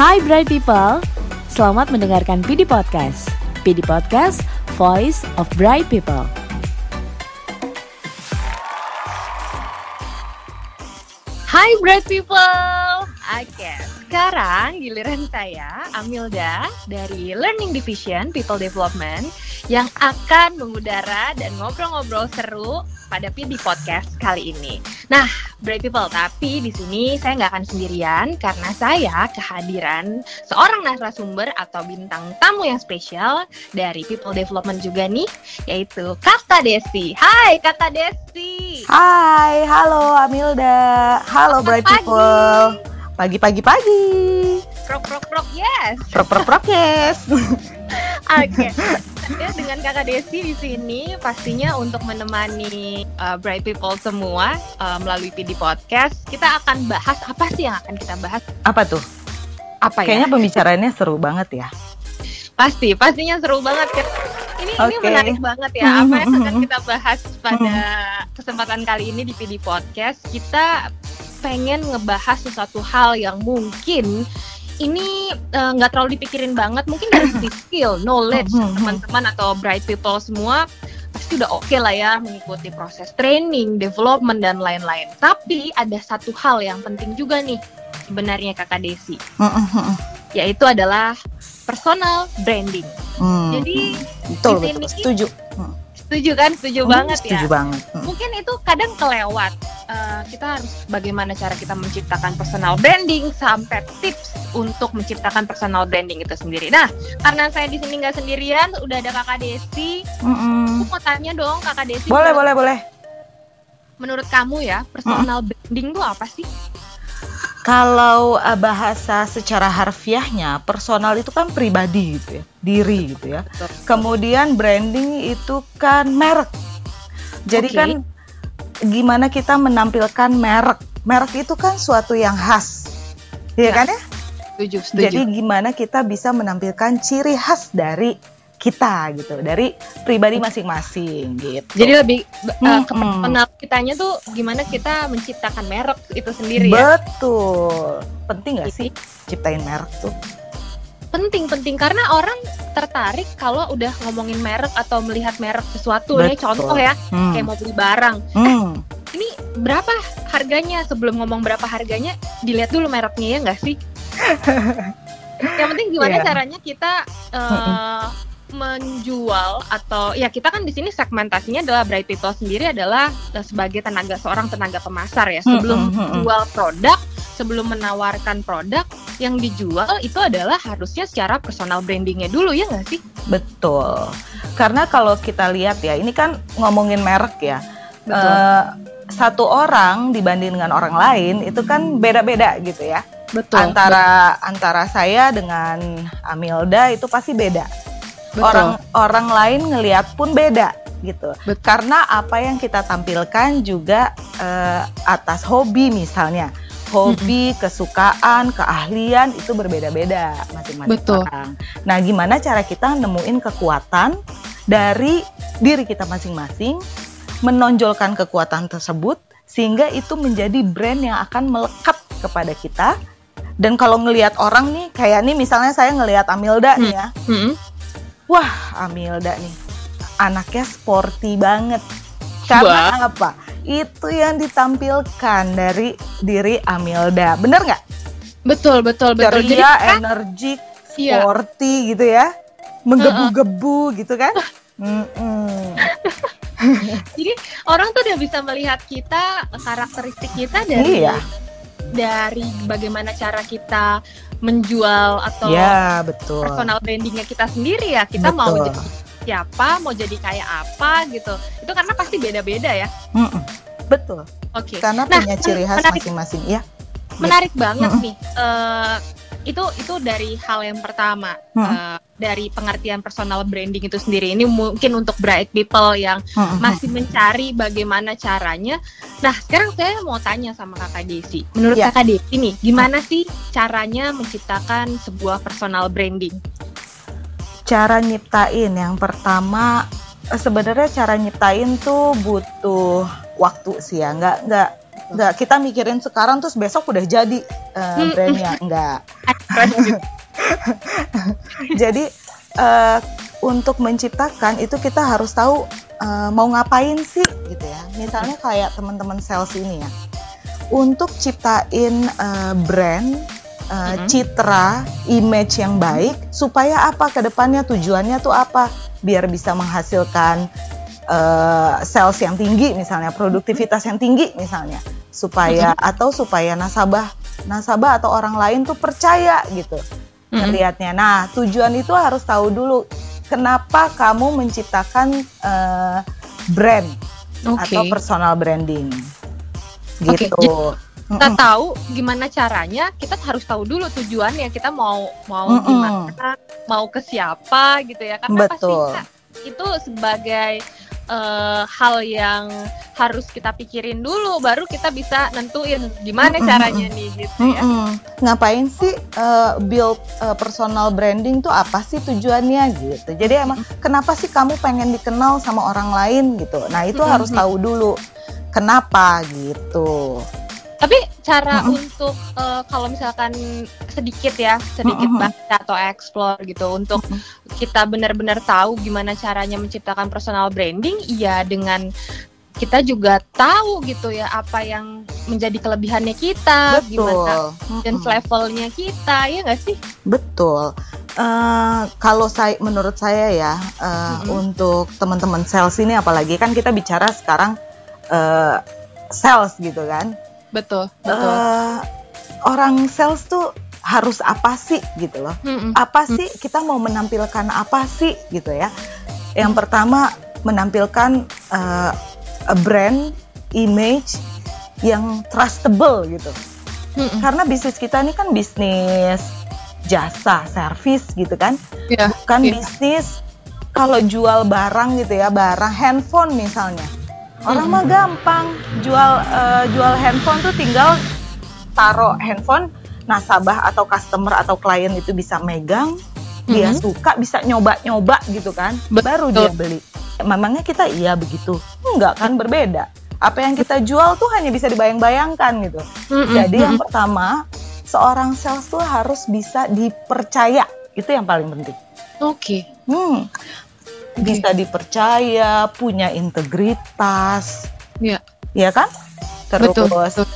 Hai Bright People, selamat mendengarkan PD Podcast. PD Podcast, Voice of Bright People. Hai Bright People, Oke, sekarang giliran saya, Amilda, dari Learning Division People Development yang akan mengudara dan ngobrol-ngobrol seru pada PD Podcast kali ini. Nah, Bright People, tapi di sini saya nggak akan sendirian karena saya kehadiran seorang narasumber atau bintang tamu yang spesial dari People Development juga nih, yaitu Kata Desi. Hai Kata Desi. Hai, halo Amilda. Halo Pagi. People. Pagi-pagi pagi. Prok prok prok yes. Prok prok prok yes. Oke. Ya, dengan Kakak Desi di sini pastinya untuk menemani uh, Bright People semua uh, melalui PD Podcast, kita akan bahas apa sih yang akan kita bahas? Apa tuh? Apa ya? Kayaknya pembicaraannya seru banget ya. Pasti, pastinya seru banget kan. Ini ini Oke. menarik banget ya. Apa yang akan kita bahas pada kesempatan kali ini di PD Podcast? Kita pengen ngebahas sesuatu hal yang mungkin ini eh, nggak terlalu dipikirin banget. Mungkin dari sisi skill, knowledge Mhm. teman-teman atau bright people semua pasti udah oke lah ya mengikuti proses training, development dan lain-lain. Tapi ada satu hal yang penting juga nih sebenarnya Kakak Desi, yaitu adalah personal branding. Hmm, Jadi betul di betul sini- setuju. Setuju kan? Setuju Hmm, banget setuju ya. banget. Hmm. Mungkin itu kadang kelewat. Eh, kita harus bagaimana cara kita menciptakan personal branding sampai tips untuk menciptakan personal branding itu sendiri. Nah, karena saya di sini nggak sendirian, udah ada Kakak Desi. Mm-mm. Aku mau tanya dong, Kakak Desi. Boleh boleh boleh. menurut kamu ya, personal branding itu apa sih? Kalau uh, bahasa secara harfiahnya, personal itu kan pribadi gitu ya, diri gitu ya. Kemudian branding itu kan merek. Jadi Oke. kan gimana kita menampilkan merek. Merek itu kan suatu yang khas. Iya Ya, kan ya? Setuju, setuju. Jadi gimana kita bisa menampilkan ciri khas dari kita gitu, dari pribadi masing-masing gitu. Jadi lebih eh, Hmm, ke hmm. personal kitanya tuh gimana kita menciptakan merek itu sendiri ya. Betul. Penting gak sih ciptain merek tuh? penting penting karena orang tertarik kalau udah ngomongin merek atau melihat merek sesuatu nih Betul. contoh ya Hmm. kayak mau beli barang Hmm. ini berapa harganya sebelum ngomong berapa harganya dilihat dulu mereknya ya nggak sih yang penting gimana Iya. caranya kita eh, menjual atau ya kita kan di sini segmentasinya adalah bright people sendiri adalah eh, sebagai tenaga seorang tenaga pemasar ya sebelum Hmm, hmm, hmm. jual produk sebelum menawarkan produk yang dijual itu adalah harusnya secara personal brandingnya dulu ya nggak sih Betul. Karena kalau kita lihat ya, ini kan ngomongin merek ya. Betul. Eh, satu orang dibanding dengan orang lain itu kan beda-beda gitu ya. betul Antara antara saya dengan Amilda itu pasti beda. Betul. Orang orang lain ngelihat pun beda gitu. Betul. Karena apa yang kita tampilkan juga eh, atas hobi misalnya. Hobi, kesukaan, keahlian itu berbeda-beda masing-masing Betul. orang. Nah, gimana cara kita nemuin kekuatan dari diri kita masing-masing, menonjolkan kekuatan tersebut sehingga itu menjadi brand yang akan melekat kepada kita. Dan kalau ngelihat orang nih, kayak nih misalnya saya ngelihat Amilda nih ya, Hmm. Wah Amilda nih anaknya sporty banget. Karena apa? Itu yang ditampilkan dari diri Amilda. Bener nggak? betul betul betul jadi Ceria, kan, energik, iya sporty gitu ya, menggebu-gebu gitu kan? Mm-mm. jadi orang tuh udah bisa melihat kita karakteristik kita dari Iya, dari bagaimana cara kita menjual atau ya betul. personal brandingnya kita sendiri ya kita mau Betul. jadi siapa mau jadi kayak apa gitu itu karena pasti beda-beda ya Mm-mm. Betul. oke Karena Nah, punya ciri khas menarik. masing-masing. Ya. menarik banget Mm-mm. nih Eh, itu itu dari hal yang pertama Mm-mm. Eh, dari pengertian personal branding itu sendiri ini mungkin untuk bright people yang masih mencari bagaimana caranya. Nah, sekarang saya mau tanya sama Kakak Desi. Menurut Ya. Kakak Desi nih, gimana sih caranya menciptakan sebuah personal branding? cara nyiptain yang pertama sebenarnya cara nyiptain tuh butuh waktu sih ya nggak nggak nggak kita mikirin sekarang terus besok udah jadi uh, brandnya nggak Fresh gitu. jadi eh, untuk menciptakan itu kita harus tahu eh, mau ngapain sih gitu ya. Misalnya kayak teman-teman sales ini ya. Untuk ciptain eh, brand eh, Mm-mm. citra image yang baik supaya apa? Ke depannya tujuannya tuh apa? Biar bisa menghasilkan eh, sales yang tinggi misalnya produktivitas yang tinggi misalnya. Supaya atau supaya nasabah nasabah atau orang lain tuh percaya gitu Mm-mm. ngelihatnya. Nah, tujuan itu harus tahu dulu kenapa kamu menciptakan eh, brand Oke. atau personal branding. Gitu. kita Mm-mm. tahu gimana caranya, kita harus tahu dulu tujuannya kita mau mau Mm-mm. gimana, mau ke siapa gitu ya. Karena Betul. pasti itu sebagai eh, hal yang harus kita pikirin dulu, baru kita bisa nentuin gimana Mm-mm. caranya nih gitu ya. Mm-mm. Ngapain sih eh, build eh, personal branding tuh apa sih tujuannya gitu. Jadi emang kenapa sih kamu pengen dikenal sama orang lain gitu. Nah, itu harus tahu dulu kenapa gitu. Tapi cara Mm-mm. untuk eh, kalau misalkan sedikit ya, sedikit Mm-mm. baca atau explore gitu untuk Mm-mm. kita benar-benar tahu gimana caranya menciptakan personal branding, iya dengan kita juga tahu gitu ya apa yang menjadi kelebihannya kita, gimana Betul. dan Mm-mm. levelnya kita, ya nggak sih? Betul. Eh, kalau saya, menurut saya ya, eh, Mm-mm. untuk teman-teman sales ini, apalagi kan kita bicara sekarang eh, sales gitu kan. Betul, betul. Eh, orang sales tuh harus apa sih gitu loh? Mm-mm. Apa sih kita mau menampilkan apa sih gitu ya? Yang pertama menampilkan a brand image yang trustable gitu Mm-mm. karena bisnis kita ini kan bisnis jasa, servis gitu kan, Iya, bukan iya. bisnis kalau jual barang gitu ya, barang handphone misalnya. Orang mah gampang jual eh, jual handphone tuh tinggal taruh handphone nasabah atau customer atau klien itu bisa megang, dia Mhm. suka bisa nyoba-nyoba gitu kan, Betul. baru dia beli. Memangnya kita iya begitu? Enggak kan berbeda. Apa yang kita jual tuh hanya bisa dibayang-bayangkan gitu. Mm-mm. Jadi yang pertama, seorang sales tuh harus bisa dipercaya. Itu yang paling penting. Oke. Hmm. Bisa dipercaya, punya integritas, Iya. ya kan? Terus Betul. betul.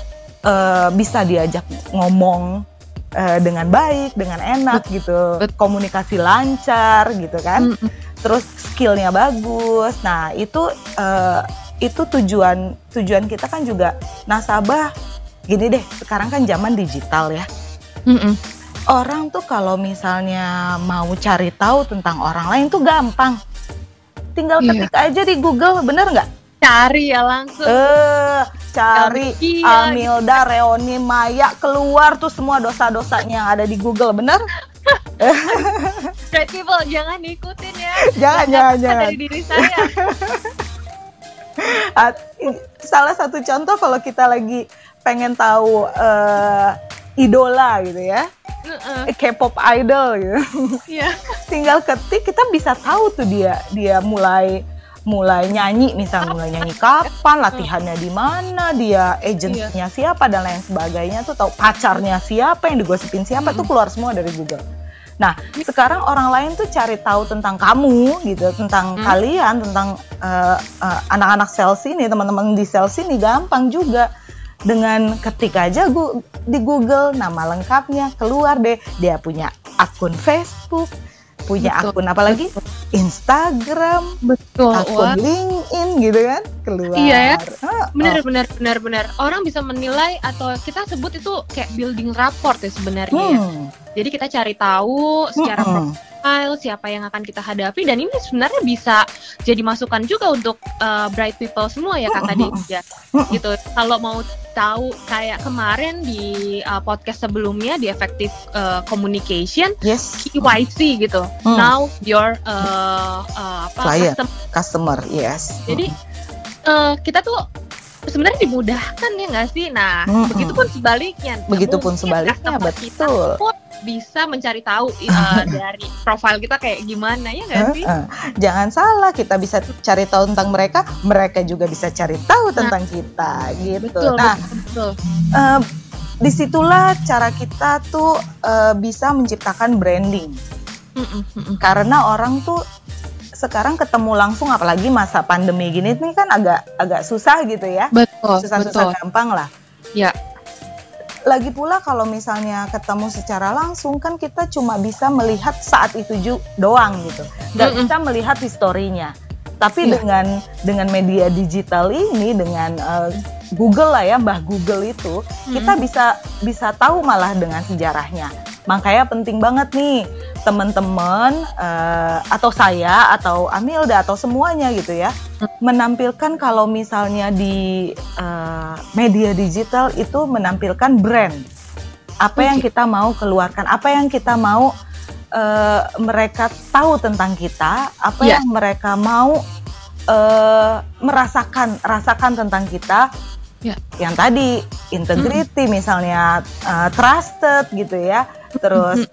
eh, bisa diajak ngomong eh, dengan baik, dengan enak gitu, betul. komunikasi lancar gitu kan. Mm-mm. Terus skillnya bagus. Nah itu eh, itu tujuan tujuan kita kan juga nasabah. Gini deh, sekarang kan zaman digital ya. Mm-mm. Orang tuh kalau misalnya mau cari tahu tentang orang lain tuh gampang. Tinggal Iya. ketik aja di Google, bener nggak? Cari ya langsung. Eh, cari Iya, Amilda, Reoni, Maya keluar tuh semua dosa-dosanya yang ada di Google, bener? Great people jangan diikutin ya. Jangan, jangan, jangan. Dari diri saya. Salah satu contoh kalau kita lagi pengen tahu eh, idola gitu ya, eh, K-pop idol gitu, Iya. tinggal ketik kita bisa tahu tuh dia dia mulai mulai nyanyi. Misalnya mulai nyanyi kapan latihannya di mana dia agensinya siapa dan lain sebagainya. Tuh tahu pacarnya siapa yang digosipin siapa tuh keluar semua dari Google. Nah sekarang orang lain tuh cari tahu tentang kamu gitu tentang Hmm. kalian tentang eh, eh, anak-anak sales ini teman-teman di sales ini gampang juga dengan ketik aja di Google nama lengkapnya keluar deh dia punya akun Facebook punya Betul. akun apa lagi Instagram Betul. akun LinkedIn gitu kan keluar Iya ya. Benar, oh. benar, benar, benar. Orang bisa menilai atau kita sebut itu kayak building rapport ya sebenarnya. ya. Hmm, Jadi kita cari tahu secara mm-mm. Profile siapa yang akan kita hadapi dan ini sebenarnya bisa jadi masukan juga untuk uh, bright people semua ya kak tadi ya. Gitu. Kalau mau tahu kayak kemarin di uh, podcast sebelumnya di effective uh, communication yes KYC gitu. Hmm. Now your uh, uh, apa Client. custom- customer yes Jadi eh, kita tuh sebenarnya dimudahkan ya nggak sih? Nah, Mm-mm. begitupun sebaliknya. Begitupun sebaliknya, customer kita betul. pun bisa mencari tahu uh, dari profil kita kayak gimana ya nggak sih? Jangan salah, kita bisa cari tahu tentang mereka, mereka juga bisa cari tahu tentang kita, gitu. Betul, nah, betul, betul. eh, di situlah cara kita tuh eh, bisa menciptakan branding, mm-mm. karena orang tuh sekarang ketemu langsung, apalagi masa pandemi gini nih kan agak agak susah gitu ya, Betul, susah-susah gampang lah. Ya. Lagi pula kalau misalnya ketemu secara langsung kan kita cuma bisa melihat saat itu ju- doang gitu, nggak Mm-mm. bisa melihat historinya. Tapi Iya. dengan dengan media digital ini, dengan eh, Google lah ya, Mbah Google itu, kita bisa bisa tahu malah dengan sejarahnya. Makanya penting banget nih teman-teman eh, atau saya atau Amilda atau semuanya gitu ya menampilkan kalau misalnya di eh, media digital itu menampilkan brand. Apa yang kita mau keluarkan apa yang kita mau eh, mereka tahu tentang kita apa Ya. yang mereka mau eh, merasakan rasakan tentang kita. Ya. yang tadi integrity misalnya eh, trusted gitu ya. Terus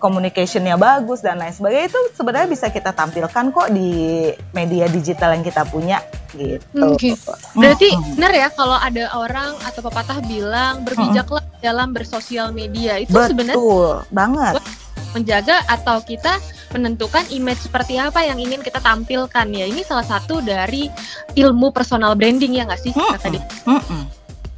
communicationnya bagus dan lain sebagainya itu sebenarnya bisa kita tampilkan kok di media digital yang kita punya gitu. Oke. Berarti Mm-mm. benar ya kalau ada orang atau pepatah bilang berbijaklah dalam bersosial media itu sebenarnya betul banget. menjaga atau kita menentukan image seperti apa yang ingin kita tampilkan ya. Ini salah satu dari ilmu personal branding ya nggak sih Mm-mm. kata dia? Mm-mm.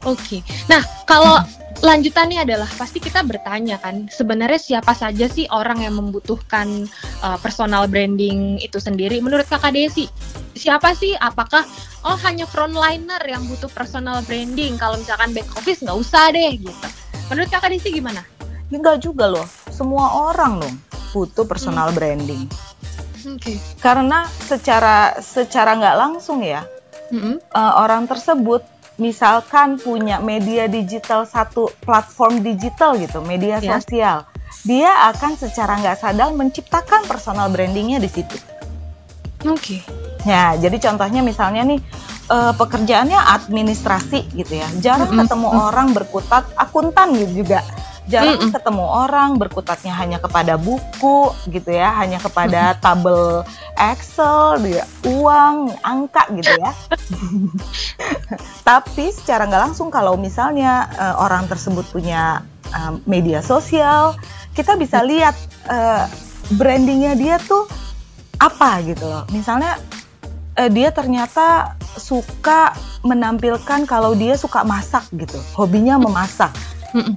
Oke. Nah, kalau lanjutannya adalah pasti kita bertanya kan, sebenarnya siapa saja sih orang yang membutuhkan uh, personal branding itu sendiri? Menurut Kakak Desi, siapa sih? Apakah oh hanya frontliner yang butuh personal branding? Kalau misalkan back office nggak usah deh gitu. Menurut Kakak Desi gimana? Ya, Enggak juga loh, semua orang loh butuh personal branding. Oke. Karena secara secara nggak langsung ya Mm-mm. eh, orang tersebut misalkan punya media digital satu platform digital gitu, media Ya. sosial, dia akan secara nggak sadar menciptakan personal brandingnya di situ. Oke. Ya, jadi contohnya misalnya nih eh, pekerjaannya administrasi gitu ya, jarang Mm-mm. ketemu orang berkutat akuntan gitu juga. Jarang Mm-mm. ketemu orang berkutatnya hanya kepada buku gitu ya, hanya kepada tabel Excel, dia uang, angka gitu ya. Tapi secara nggak langsung kalau misalnya eh, orang tersebut punya eh, media sosial, kita bisa lihat eh, brandingnya dia tuh apa gitu loh. Misalnya eh, dia ternyata suka menampilkan kalau dia suka masak gitu, hobinya memasak. Mm-mm.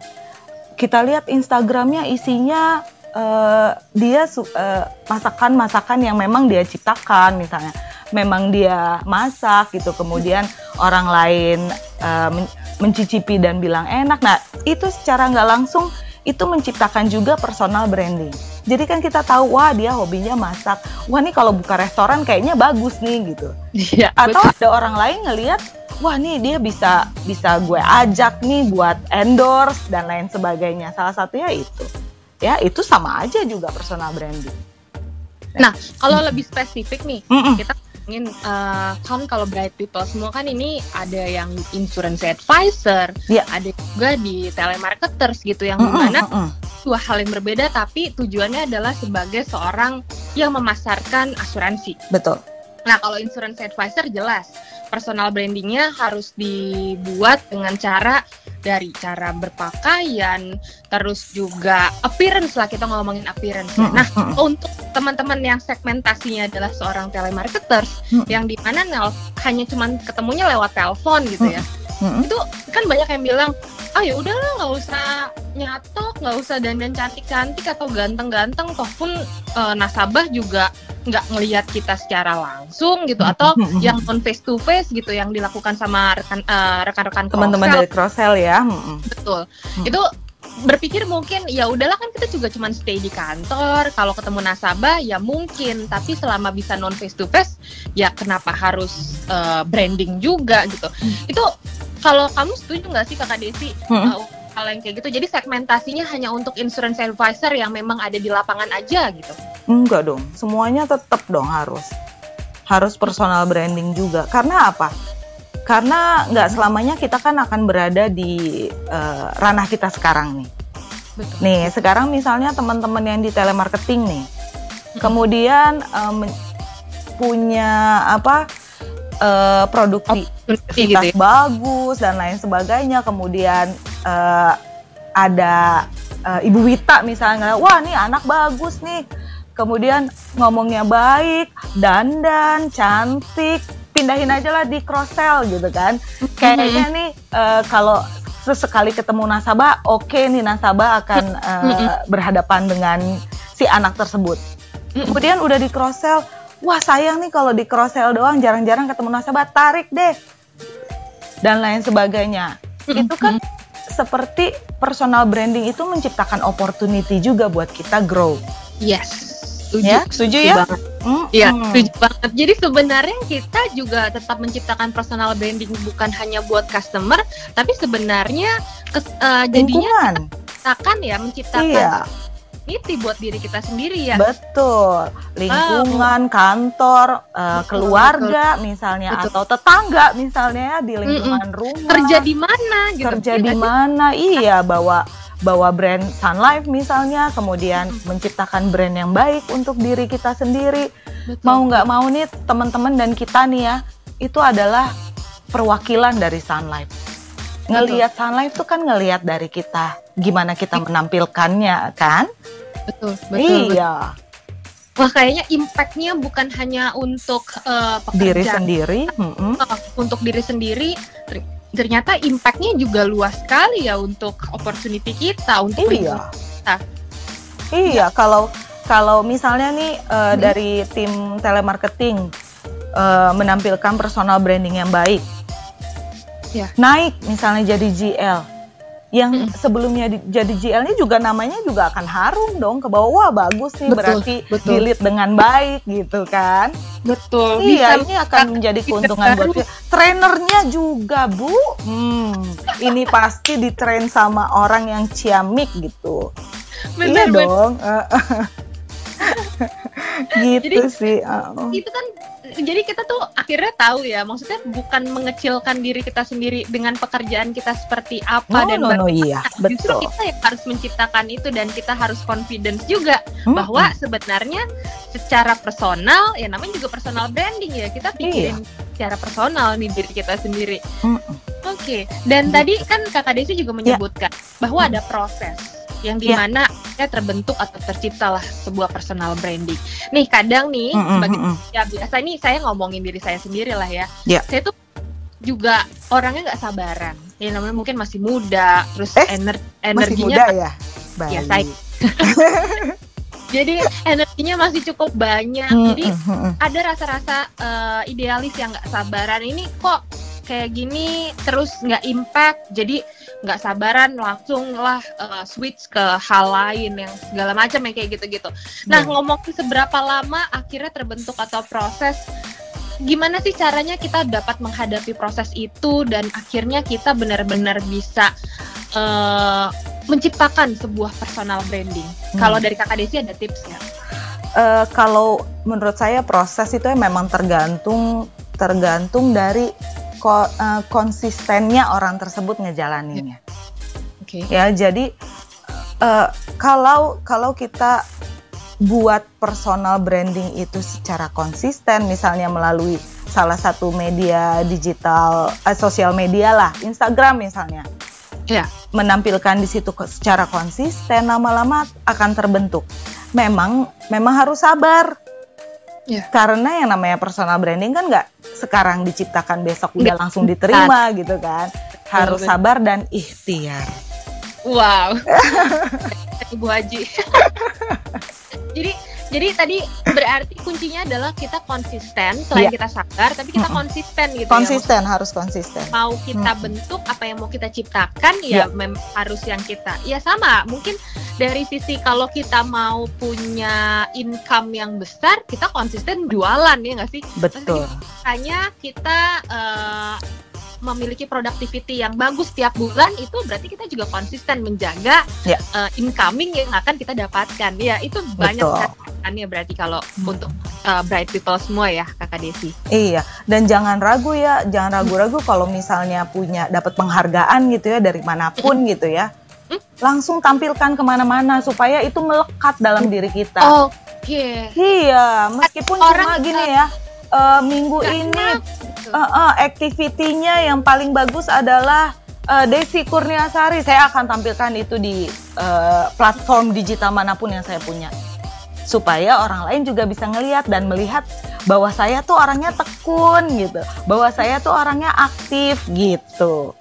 Kita lihat Instagramnya isinya eh, dia eh, masakan-masakan yang memang dia ciptakan misalnya, memang dia masak gitu, kemudian orang lain men- mencicipi dan bilang enak. Nah itu secara nggak langsung itu menciptakan juga personal branding. Jadi kan kita tahu wah dia hobinya masak, wah nih kalau buka restoran kayaknya bagus nih gitu Iya. atau ada orang lain ngelihat wah nih dia bisa bisa gue ajak nih buat endorse dan lain sebagainya salah satunya itu ya itu sama aja juga personal branding Nah, kalau lebih spesifik nih, Mm-mm. kita ingin eh, kan kalau bright people semua kan ini ada yang insurance advisor, Iya. ada juga di telemarketers gitu yang Mm-mm, di mana mm-mm. dua hal yang berbeda tapi tujuannya adalah sebagai seorang yang memasarkan asuransi. betul Nah, kalau insurance advisor jelas personal brandingnya harus dibuat dengan cara dari cara berpakaian, terus juga appearance lah kita ngomongin appearance. Mm-mm, Nah, untuk teman-teman yang segmentasinya adalah seorang telemarketers Mm. yang di mana nel hanya cuman ketemunya lewat telepon gitu ya itu kan banyak yang bilang ah ya udahlah nggak usah nyatok nggak usah dandan cantik-cantik atau ganteng-ganteng toh pun eh, nasabah juga nggak ngelihat kita secara langsung gitu atau yang non face to face gitu yang dilakukan sama rekan eh, rekan-rekan teman-teman dari cross sell ya betul. Hmm. itu berpikir mungkin ya udahlah kan kita juga cuman stay di kantor kalau ketemu nasabah ya mungkin. Tapi selama bisa non face to face ya kenapa harus eh, branding juga gitu. Itu kalau kamu setuju nggak sih kakak Desi Mm-mm. eh, hal yang kayak gitu. Jadi segmentasinya hanya untuk insurance advisor yang memang ada di lapangan aja gitu. Enggak dong. Semuanya tetap dong harus. Harus personal branding juga. Karena apa? Karena nggak selamanya kita kan akan berada di uh, ranah kita sekarang nih. Betul. Nih sekarang misalnya teman-teman yang di telemarketing nih, kemudian um, punya apa uh, produktivitas gitu ya. bagus dan lain sebagainya, kemudian uh, ada uh, Ibu Wita misalnya, wah nih anak bagus nih, kemudian ngomongnya baik, dandan, cantik, pindahin aja lah di cross sell gitu kan. Kayaknya nih uh, kalau sesekali ketemu nasabah, oke okay nih nasabah akan uh, berhadapan dengan si anak tersebut. Kemudian udah di cross sell, wah sayang nih kalau di cross sell doang jarang-jarang ketemu nasabah, tarik deh. Dan lain sebagainya. Itu kan seperti personal branding itu menciptakan opportunity juga buat kita grow. Yes. Setuju. Ya, setuju ya? banget. Mm, Iya, mm. setuju banget. Jadi sebenarnya kita juga tetap menciptakan personal branding bukan hanya buat customer, tapi sebenarnya kes- eh, jadinya menciptakan ya, menciptakan Iya. Itu buat diri kita sendiri ya. Betul, lingkungan, kantor, eh, Betul, keluarga misalnya Betul. atau tetangga misalnya ya, di lingkungan rumah. Kerja di mana gitu. kerja di mana? Iya, bawa bawa brand Sun Life misalnya, kemudian menciptakan brand yang baik untuk diri kita sendiri. Betul. Mau nggak mau nih teman-teman dan kita nih ya, itu adalah perwakilan dari Sun Life. Ngelihat Sun Life tuh kan ngelihat dari kita, gimana kita menampilkannya kan? Betul, betul. betul. iya. Wah, kayaknya impact-nya bukan hanya untuk eh, diri pekerjaan, sendiri. eh, untuk diri sendiri. ter- Ternyata impact-nya juga luas sekali ya untuk opportunity kita, untuk Iya. kita. Iya, kalau kalau misalnya nih eh, Hmm. dari tim telemarketing eh, menampilkan personal branding yang baik, Ya. naik misalnya jadi GL, yang sebelumnya di- jadi GL-nya juga namanya juga akan harum dong ke bawah. Wah bagus nih, Betul, berarti betul. dengan baik gitu kan? Betul. iya, bisa ini akan menjadi keuntungan buat kita. Trainernya juga bu, hmm, ini pasti ditrain sama orang yang ciamik gitu. iya benar, benar. dong. gitu Jadi- sih. uh. Itu kan jadi kita tuh akhirnya tahu ya, maksudnya bukan mengecilkan diri kita sendiri dengan pekerjaan kita seperti apa No, dan no, no, iya. Justru betul. kita yang harus menciptakan itu dan kita harus confidence juga Mm-mm. bahwa sebenarnya secara personal ya namanya juga personal branding ya kita pikirin secara personal nih diri kita sendiri. Mm-mm. Oke, dan Gitu. tadi kan Kakak Desi juga menyebutkan bahwa ada proses yang Ya. di mana ya terbentuk atau terciptalah sebuah personal branding. Nih kadang nih Mm-mm, sebagai mm-mm. ya biasa ini saya ngomongin diri saya sendiri lah ya. Ya. Saya tuh juga orangnya nggak sabaran. Ya namanya mungkin masih muda, terus Eh, ener Masih energinya muda ya? Baik. Ya, saya- jadi energinya masih cukup banyak. Jadi ada rasa-rasa eh, idealis yang nggak sabaran ini kok kayak gini terus nggak impact jadi nggak sabaran langsung lah eh, switch ke hal lain yang segala macam yang kayak gitu-gitu. Nah Ya. ngomongin seberapa lama akhirnya terbentuk atau proses gimana sih caranya kita dapat menghadapi proses itu dan akhirnya kita benar-benar bisa eh, menciptakan sebuah personal branding. Hmm. Kalau dari kakak Desi ada tips nggak? Eh, kalau menurut saya proses itu memang tergantung tergantung dari ko- eh, konsistennya orang tersebut ngejalaninnya. Oke. Ya, jadi eh, kalau kalau kita buat personal branding itu secara konsisten, misalnya melalui salah satu media digital, eh, sosial media lah, Instagram misalnya, Ya. menampilkan di situ secara konsisten, lama-lama akan terbentuk. Memang, memang harus sabar. Ya. Karena yang namanya personal branding kan nggak sekarang diciptakan besok udah Nggak langsung diterima gitu kan. Harus sabar dan ikhtiar. Wow. Ibu Haji. jadi jadi tadi berarti kuncinya adalah kita konsisten selain Iya. kita sabar tapi kita Mm-mm. konsisten gitu ya. Konsisten harus konsisten. Mau kita Mm-mm. bentuk apa yang mau kita ciptakan ya mem- harus yang kita. Ya sama, mungkin dari sisi kalau kita mau punya income yang besar, kita konsisten jualan ya nggak sih? Betul. hanya kita eh, memiliki productivity yang bagus tiap bulan itu berarti kita juga konsisten menjaga Ya. eh, incoming yang akan kita dapatkan ya itu banyak Betul. catatannya berarti kalau Hmm. untuk uh, bright people semua ya kakak Desi. Iya, dan jangan ragu ya, jangan ragu-ragu kalau misalnya punya dapat penghargaan gitu ya dari mana pun gitu ya, langsung tampilkan ke mana-mana supaya itu melekat dalam diri kita. Oke. Iya, meskipun Orang cuma gini ya, uh, minggu ini enak gitu. uh, uh, activity-nya yang paling bagus adalah uh, Desi Kurniasari. Saya akan tampilkan itu di uh, platform digital mana pun yang saya punya. Supaya orang lain juga bisa ngelihat dan melihat bahwa saya tuh orangnya tekun gitu. Bahwa saya tuh orangnya aktif gitu.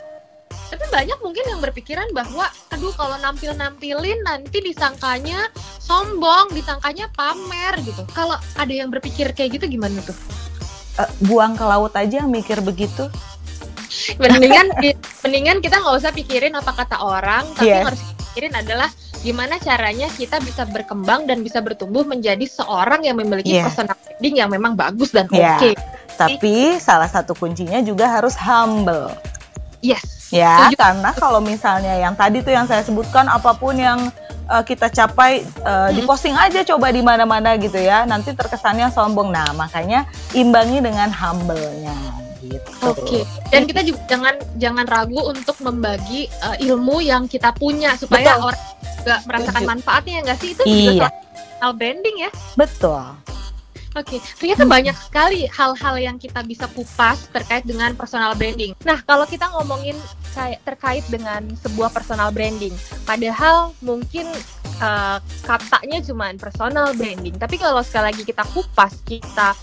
Tapi banyak mungkin yang berpikiran bahwa aduh kalau nampil-nampilin nanti disangkanya sombong, disangkanya pamer gitu. Kalau ada yang berpikir kayak gitu gimana tuh? Uh, buang ke laut aja mikir begitu. Mendingan mendingan kita nggak usah pikirin apa kata orang, tapi Yes. harus pikirin adalah gimana caranya kita bisa berkembang dan bisa bertumbuh menjadi seorang yang memiliki Yeah. personal branding yang memang bagus dan Yeah. oke. Tapi salah satu kuncinya juga harus humble. Yes. Ya, Setuju. karena kalau misalnya yang tadi tuh yang saya sebutkan apa pun yang uh, kita capai uh, Hmm. diposting aja coba di mana-mana gitu ya. Nanti terkesannya sombong. Nah, makanya imbangi dengan humble-nya gitu. Oke. Dan kita juga jangan jangan ragu untuk membagi uh, ilmu yang kita punya supaya Betul. orang juga merasakan manfaatnya nggak sih? Itu juga Iya. soal personal branding ya. Betul. Oke, ternyata banyak sekali hal-hal yang kita bisa kupas terkait dengan personal branding. Nah, kalau kita ngomongin terkait dengan sebuah personal branding, padahal mungkin uh, katanya cuma personal branding, tapi kalau sekali lagi kita kupas, kita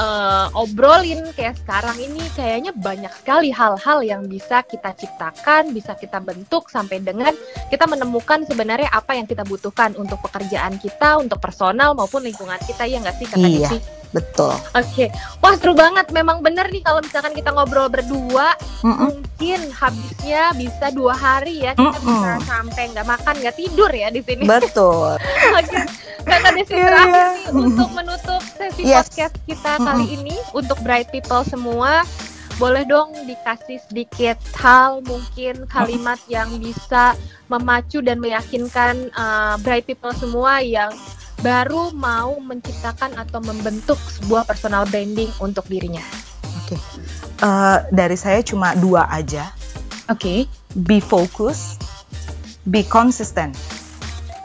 uh, obrolin kayak sekarang ini, kayaknya banyak sekali hal-hal yang bisa kita ciptakan, bisa kita bentuk sampai dengan kita menemukan sebenarnya apa yang kita butuhkan untuk pekerjaan kita, untuk personal maupun lingkungan kita ya nggak sih kata Iya. Desi? Betul. Oke, wah seru banget. Memang bener nih kalau misalkan kita ngobrol berdua, Mm-mm. mungkin habisnya bisa dua hari ya. Kita Mm-mm. bisa sampai nggak makan, nggak tidur ya di sini. Betul. Oke, kata Desi Iya, terakhir iya. nih untuk menutup sesi Yes. podcast kita kali ini untuk bright people semua. Boleh dong dikasih sedikit hal mungkin kalimat yang bisa memacu dan meyakinkan uh, bright people semua yang baru mau menciptakan atau membentuk sebuah personal branding untuk dirinya. Oke. Eh, dari saya cuma dua aja. Oke. Be focus, be consistent.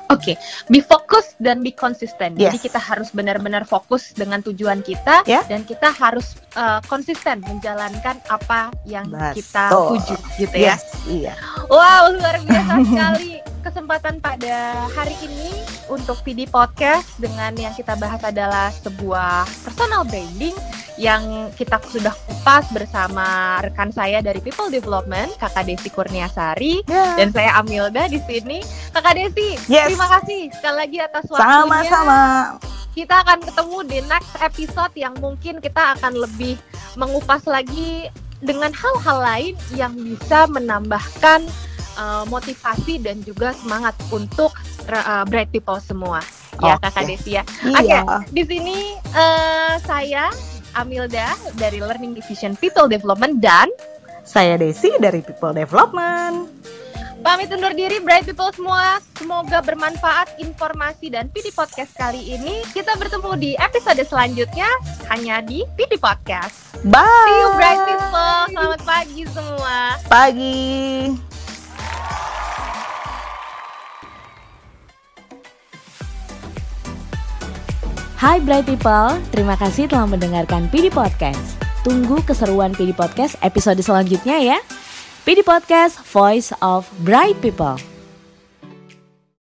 Oke, be fokus dan be konsisten. Jadi Yes. kita harus benar-benar fokus dengan tujuan kita Ya. dan kita harus uh, konsisten menjalankan apa yang kita Betul. tuju gitu ya. Yes, iya. Wow, luar biasa sekali kesempatan pada hari ini untuk PD Podcast dengan yang kita bahas adalah sebuah personal branding yang kita sudah kupas bersama rekan saya dari People Development, Kakak Desi Kurniasari Ya. dan saya Amilda di sini. Kakak Desi, Yes. terima kasih sekali lagi atas waktunya. Sama-sama. Kita akan ketemu di next episode yang mungkin kita akan lebih mengupas lagi dengan hal-hal lain yang bisa menambahkan uh, motivasi dan juga semangat untuk uh, bright people semua. Ya, Oke. Kakak Desi ya. Iya. Di sini eh, saya Amilda dari Learning Division People Development dan Saya Desi dari People Development. pamit undur diri Bright People semua. Semoga bermanfaat informasi dan PD Podcast kali ini. Kita bertemu di episode selanjutnya hanya di PD Podcast. Bye. See you Bright People. Selamat pagi semua. Pagi. Hai Bright People, terima kasih telah mendengarkan PD Podcast. Tunggu keseruan PD Podcast episode selanjutnya ya. PD Podcast, Voice of Bright People.